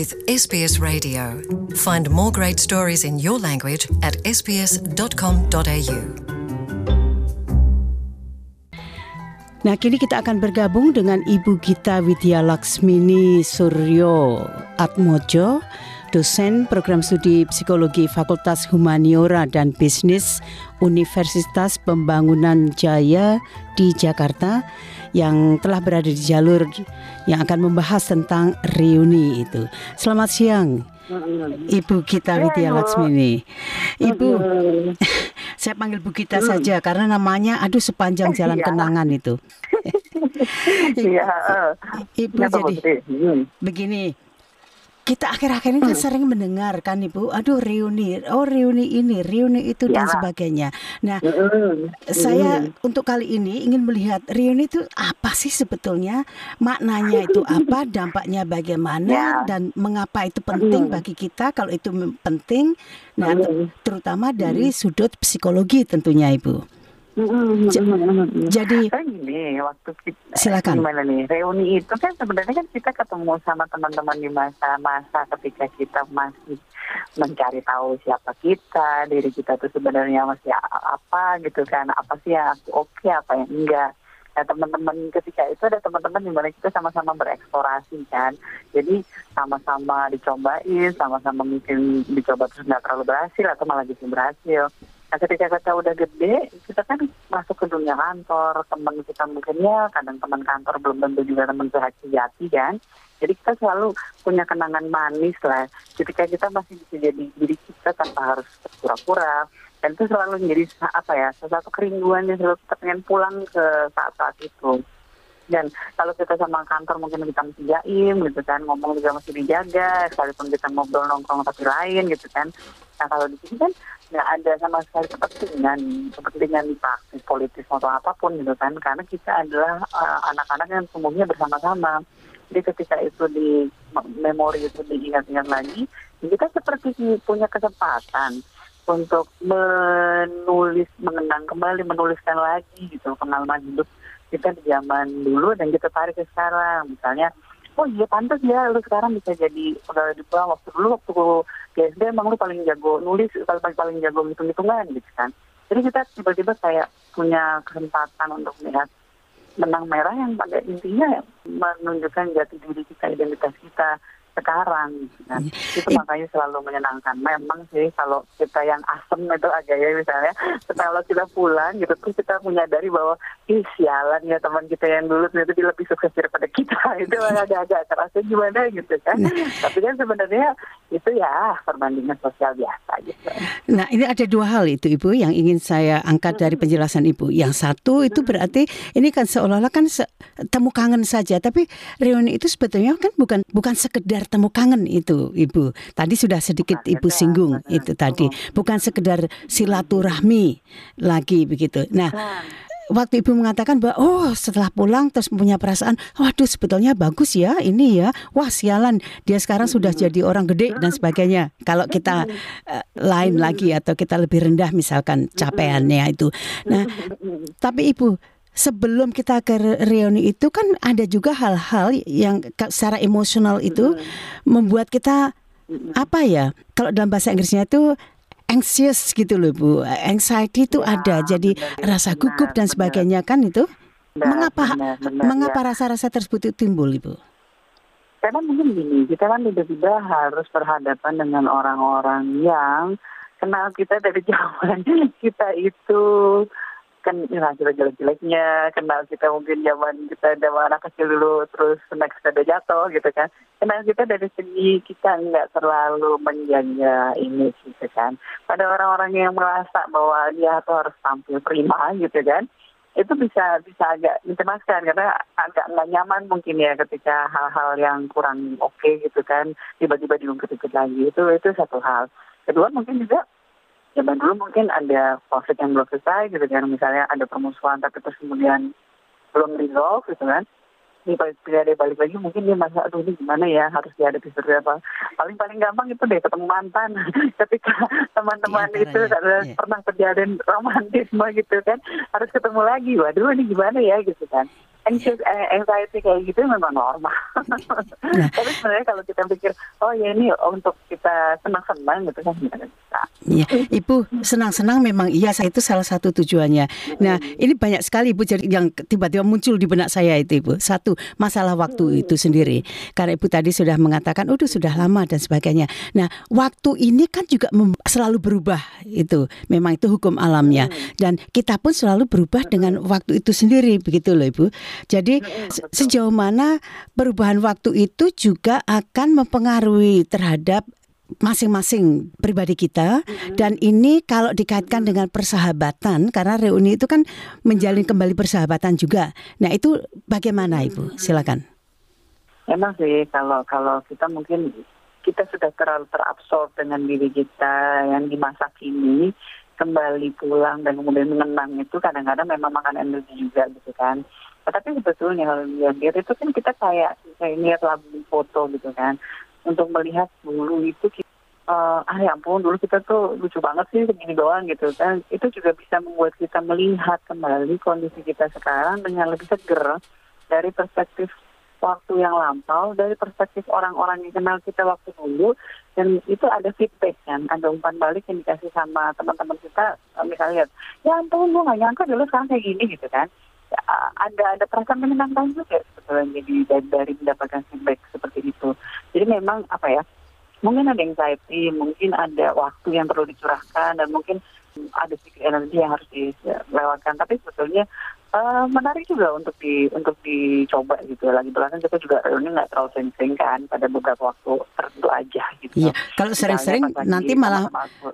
with SBS Radio. Find more great stories in your language at sbs.com.au. Nah, kini kita akan bergabung dengan Ibu Gita Widya Laksmini Suryo Atmojo, dosen program studi psikologi Fakultas Humaniora dan Bisnis Universitas Pembangunan Jaya di Jakarta yang telah berada di jalur yang akan membahas tentang reuni itu. Selamat siang. Ibu Gita Widya Laksmini. Ibu, saya panggil Bu Gita saja karena namanya aduh sepanjang jalan Iya. kenangan itu. Iya. eh. Ibu jadi? Hmm. begini. Kita akhir-akhir ini kan sering mendengar kan Ibu, aduh reuni, oh reuni ini, reuni itu dan Ya. sebagainya. Nah, Hmm. saya untuk kali ini ingin melihat reuni itu apa sih sebetulnya? Maknanya itu apa? Dampaknya bagaimana? Ya. dan mengapa itu penting bagi kita kalau itu penting? Nah ter- terutama dari sudut psikologi tentunya ibu Hmm. Ja- Hmm. jadi Kan gini, waktu kita Silakan. gimana nih reuni itu kan sebenarnya kan kita ketemu sama teman-teman di masa-masa ketika kita masih mencari tahu siapa kita, diri kita tuh sebenarnya masih apa gitu kan, apa sih yang aku oke, apa yang enggak. Nah teman-teman ketika itu ada teman-teman di mana kita sama-sama bereksplorasi kan, jadi sama-sama dicobain, sama-sama mungkin dicoba terus nggak terlalu berhasil atau malah justru berhasil. Nah ketika kita udah gede, kita kan masuk ke dunia kantor, teman kita mungkin ya kadang teman kantor belum tentu juga teman sehati kan. Jadi kita selalu punya kenangan manis lah ketika kita masih bisa jadi diri kita tanpa harus pura-pura. Dan itu selalu menjadi apa ya, sesuatu kerinduan yang selalu kita pengen pulang ke saat-saat itu. Dan kalau kita sama kantor mungkin kita mesti jaim gitu kan, ngomong juga mesti dijaga, sekalipun kita ngobrol nongkrong tapi lain gitu kan. Nah kalau di sini kan nggak ada sama sekali kepentingan, kepentingan praktis politis atau apa pun gitu kan, karena kita adalah uh, anak-anak yang tumbuhnya bersama-sama. Jadi ketika itu di memori itu diingat-ingat lagi, kita seperti punya kesempatan untuk menulis, mengenang kembali, menuliskan lagi gitu pengalaman hidup kita di zaman dulu dan kita tarik ke sekarang. Misalnya, oh iya pantas ya lu sekarang bisa jadi pegawai di bank. Waktu dulu waktu SD emang lu paling jago nulis, paling paling jago hitung-hitungan gitu kan. Jadi kita tiba-tiba kayak punya kesempatan untuk melihat benang merah yang pada intinya menunjukkan jati diri kita, identitas kita sekarang. kan. Itu makanya selalu menyenangkan. Memang sih kalau kita yang asem itu agak ya misalnya, kalau kita pulang gitu terus kita menyadari bahwa ih sialan ya teman kita yang dulu ternyata dia lebih sukses daripada kita. itu agak-agak terasa gimana gitu kan. Tapi kan sebenarnya itu ya perbandingan sosial biasa gitu. Nah, ini ada dua hal itu Ibu yang ingin saya angkat dari penjelasan Ibu. Yang satu itu berarti ini kan seolah-olah kan se- temu kangen saja, tapi reuni itu sebetulnya kan bukan bukan sekedar temu kangen itu Ibu. Tadi sudah sedikit Ibu singgung itu tadi, bukan sekedar silaturahmi lagi begitu. Nah, waktu ibu mengatakan bahwa oh setelah pulang terus punya perasaan waduh sebetulnya bagus ya ini ya wah sialan. Dia sekarang sudah jadi orang gede dan sebagainya. Kalau kita eh, lain lagi atau kita lebih rendah misalkan capaiannya itu. Nah tapi ibu sebelum kita ke re- reuni itu kan ada juga hal-hal yang secara emosional itu membuat kita apa ya kalau dalam bahasa Inggrisnya itu anxious gitu loh Bu. Anxiety itu Ya, ada. Jadi benar, rasa benar, gugup dan benar. sebagainya kan itu? Benar, mengapa benar, benar, mengapa ya. rasa-rasa tersebut itu timbul Ibu? Karena mungkin gini, kita kan tiba-tiba harus berhadapan dengan orang-orang yang kenal kita dari zaman kita itu kan ya, kita jelek-jeleknya, kenal kita mungkin zaman kita zaman anak kecil dulu, terus naik sepeda jatuh gitu kan. Kenal kita dari segi kita nggak terlalu menjaga image gitu kan. Pada orang-orang yang merasa bahwa dia tuh harus tampil prima gitu kan itu bisa bisa agak mencemaskan karena agak nggak nyaman mungkin ya ketika hal-hal yang kurang oke gitu kan tiba-tiba diungkit-ungkit lagi itu itu satu hal kedua mungkin juga zaman dulu mungkin ada konflik yang belum selesai gitu kan. Misalnya ada permusuhan tapi terus kemudian belum resolve gitu kan. Ini dia balik lagi mungkin dia merasa aduh ini gimana ya? Harus dihadapi seperti apa? Paling paling gampang itu deh ketemu mantan. Ketika teman-teman Di itu adalah iya. pernah terjalin romantisme gitu kan harus ketemu lagi. Waduh ini gimana ya? Gitu kan anxious eh, anxiety kayak gitu memang normal. Nah. Tapi sebenarnya kalau kita pikir, oh ya ini untuk kita senang-senang gitu kan bisa. Iya, Ibu senang-senang memang iya saya itu salah satu tujuannya. Nah, ini banyak sekali Ibu jadi yang tiba-tiba muncul di benak saya itu Ibu. Satu, masalah waktu itu sendiri. Karena Ibu tadi sudah mengatakan, udah sudah lama dan sebagainya. Nah, waktu ini kan juga selalu berubah itu. Memang itu hukum alamnya. Dan kita pun selalu berubah dengan waktu itu sendiri begitu loh Ibu. Jadi sejauh mana perubahan waktu itu juga akan mempengaruhi terhadap masing-masing pribadi kita dan ini kalau dikaitkan dengan persahabatan karena reuni itu kan menjalin kembali persahabatan juga. Nah, itu bagaimana Ibu? Silakan. Emang sih kalau kalau kita mungkin kita sudah terlalu terabsorb dengan diri kita yang di masa kini kembali pulang dan kemudian mengenang itu kadang-kadang memang makan energi juga gitu kan. Tapi sebetulnya kalau lihat itu kan kita kayak kayak lihat lagu foto gitu kan. Untuk melihat dulu itu uh, ah ya ampun dulu kita tuh lucu banget sih segini doang gitu kan. Itu juga bisa membuat kita melihat kembali kondisi kita sekarang dengan lebih seger dari perspektif waktu yang lampau dari perspektif orang-orang yang kenal kita waktu dulu. Dan itu ada feedback kan ada umpan balik yang dikasih sama teman-teman kita. Misalnya ya ampun gue gak nyangka dulu sekarang kayak gini gitu kan ada ada perasaan menyenangkan juga sebetulnya jadi dari, dari mendapatkan feedback seperti itu. Jadi memang apa ya? Mungkin ada anxiety, mungkin ada waktu yang perlu dicurahkan dan mungkin ada sedikit energi yang harus dilewatkan. Tapi sebetulnya uh, menarik juga untuk di untuk dicoba gitu lagi belakang kita juga reuni nggak terlalu sering-sering kan pada beberapa waktu tertentu aja gitu. Iya kalau sering-sering nanti malah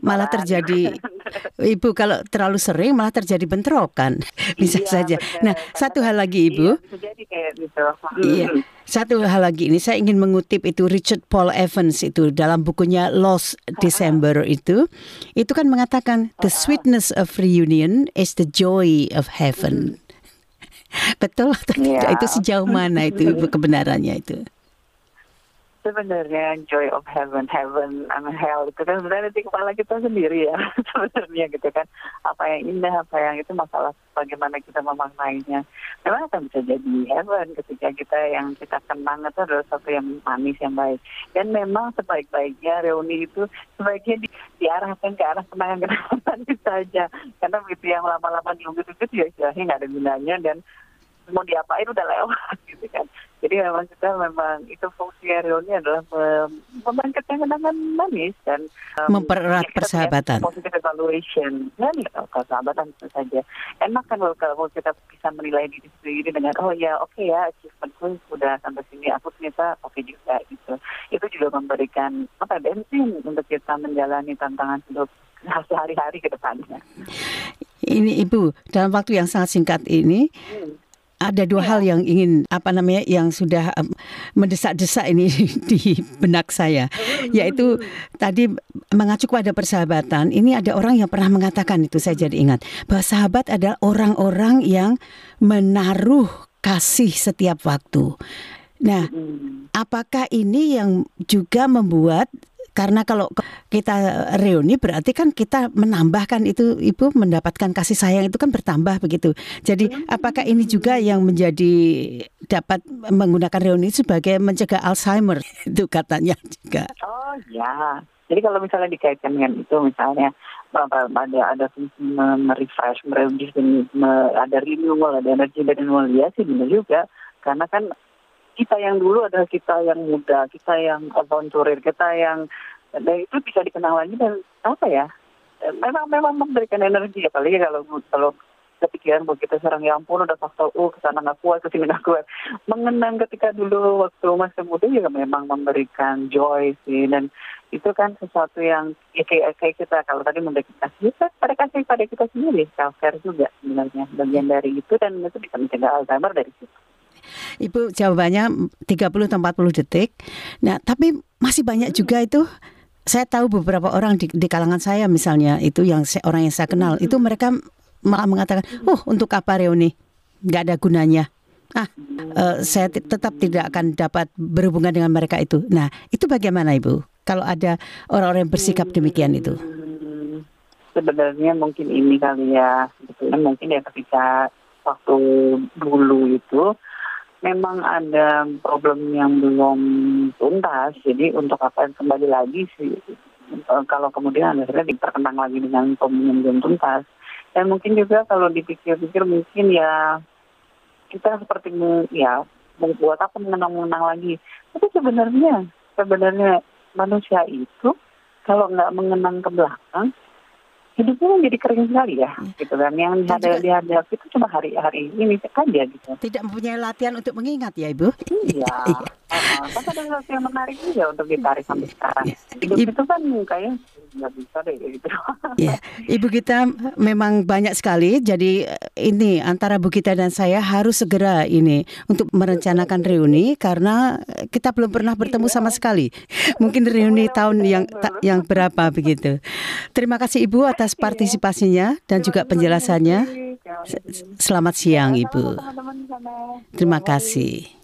malah terjadi ibu kalau terlalu sering malah terjadi bentrokan. Bisa iya, saja. bener. nah satu hal lagi ibu. Iya, jadi kayak gitu. Iya satu hal lagi ini saya ingin mengutip itu Richard Paul Evans itu dalam bukunya Lost December itu itu kan mengatakan the sweetness of reunion is the joy of heaven. Betul atau tidak? Ya. Itu sejauh mana itu kebenarannya itu? Sebenarnya joy of heaven, heaven and hell itu kan sebenarnya di kepala kita sendiri ya sebenarnya gitu kan. Apa yang indah, apa yang itu masalah bagaimana kita memaknainya. Memang akan bisa jadi heaven ketika kita yang kita kenang itu adalah sesuatu yang manis, yang baik. Dan memang sebaik-baiknya reuni itu sebaiknya di, diarahkan ke arah kenangan-kenangan manis saja. Karena begitu yang lama-lama diungkit itu ya nggak ada gunanya dan mau diapain udah lewat gitu kan. Jadi memang kita memang itu fungsi reuni adalah membangkitkan kenangan manis dan um, mempererat ya, persahabatan. Positive evaluation, ya nih persahabatan itu saja. Enak kan kalau kita bisa menilai diri sendiri dengan oh ya oke okay ya achievementku sudah sampai sini, aku ternyata oke okay juga gitu. Itu juga memberikan apa bensin untuk kita menjalani tantangan hidup sehari-hari ke depannya. Ini Ibu, dalam waktu yang sangat singkat ini, hmm ada dua ya. hal yang ingin apa namanya yang sudah um, mendesak-desak ini di benak saya yaitu tadi mengacu pada persahabatan ini ada orang yang pernah mengatakan itu saya jadi ingat bahwa sahabat adalah orang-orang yang menaruh kasih setiap waktu. Nah, apakah ini yang juga membuat karena kalau kita reuni berarti kan kita menambahkan itu ibu mendapatkan kasih sayang itu kan bertambah begitu. Jadi apakah ini juga yang menjadi dapat menggunakan reuni sebagai mencegah Alzheimer itu katanya juga. Oh ya. Jadi kalau misalnya dikaitkan dengan itu misalnya ada ada fungsi merefresh, merefresh, ada renewal, ada energi dan renewal ya sih benar juga. Karena kan kita yang dulu adalah kita yang muda, kita yang aventurir, kita yang dan itu bisa dikenal lagi dan apa ya? Memang memang memberikan energi apalagi kalau kalau kepikiran bahwa kita serang ya ampun udah faktor U ke sana nggak kuat ke sini nggak kuat mengenang ketika dulu waktu masih muda juga memang memberikan joy sih dan itu kan sesuatu yang ya kayak, kayak kita kalau tadi memberikan kasih kita pada kasih pada kita sendiri self care juga sebenarnya bagian dari itu dan itu bisa mencegah Alzheimer dari situ. Ibu jawabannya 30 atau 40 detik. Nah, tapi masih banyak juga itu saya tahu beberapa orang di, di kalangan saya misalnya itu yang saya, orang yang saya kenal itu mereka malah mengatakan, "Oh, untuk apa reuni? Nggak ada gunanya." Ah, uh, saya tetap tidak akan dapat berhubungan dengan mereka itu. Nah, itu bagaimana Ibu? Kalau ada orang-orang yang bersikap demikian itu? Sebenarnya mungkin ini kali ya, sebetulnya mungkin ya ketika waktu dulu itu memang ada problem yang belum tuntas. Jadi untuk apa kembali lagi sih eh, kalau kemudian akhirnya diperkenang lagi dengan yang belum tuntas. Dan mungkin juga kalau dipikir-pikir mungkin ya kita seperti ya membuat apa mengenang-mengenang lagi. Tapi sebenarnya sebenarnya manusia itu kalau nggak mengenang ke belakang hidupnya kan jadi kering sekali ya, ya. gitu kan. Yang ada dihadapi itu cuma hari-hari ini saja gitu. Tidak mempunyai latihan untuk mengingat ya ibu? Iya uh, kan ada sesuatu yang menarik juga untuk ditarik sampai sekarang. Ya. hidup ibu, itu kan kayak nggak bisa deh gitu. Ya ibu kita memang banyak sekali. Jadi eh, ini antara bu kita dan saya harus segera ini untuk merencanakan reuni karena kita belum pernah bertemu sama sekali. Mungkin reuni tahun yang yang berapa begitu. Terima kasih ibu atas atas partisipasinya dan juga penjelasannya. Selamat siang, Ibu. Terima kasih.